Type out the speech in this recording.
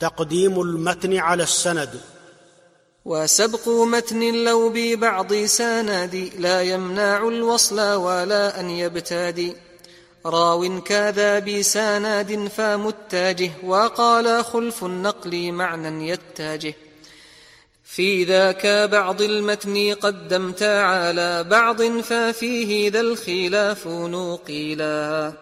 تقديم المتن على السند. وسبق متن لو ببعض سند لا يمنع الوصل ولا أن يبتدي راو كذا بسند فمتاجه وقال خلف النقل معنى يتاجه. في ذاك بعض المتن قدمت على بعض ففيه ذا الخلاف نقيلا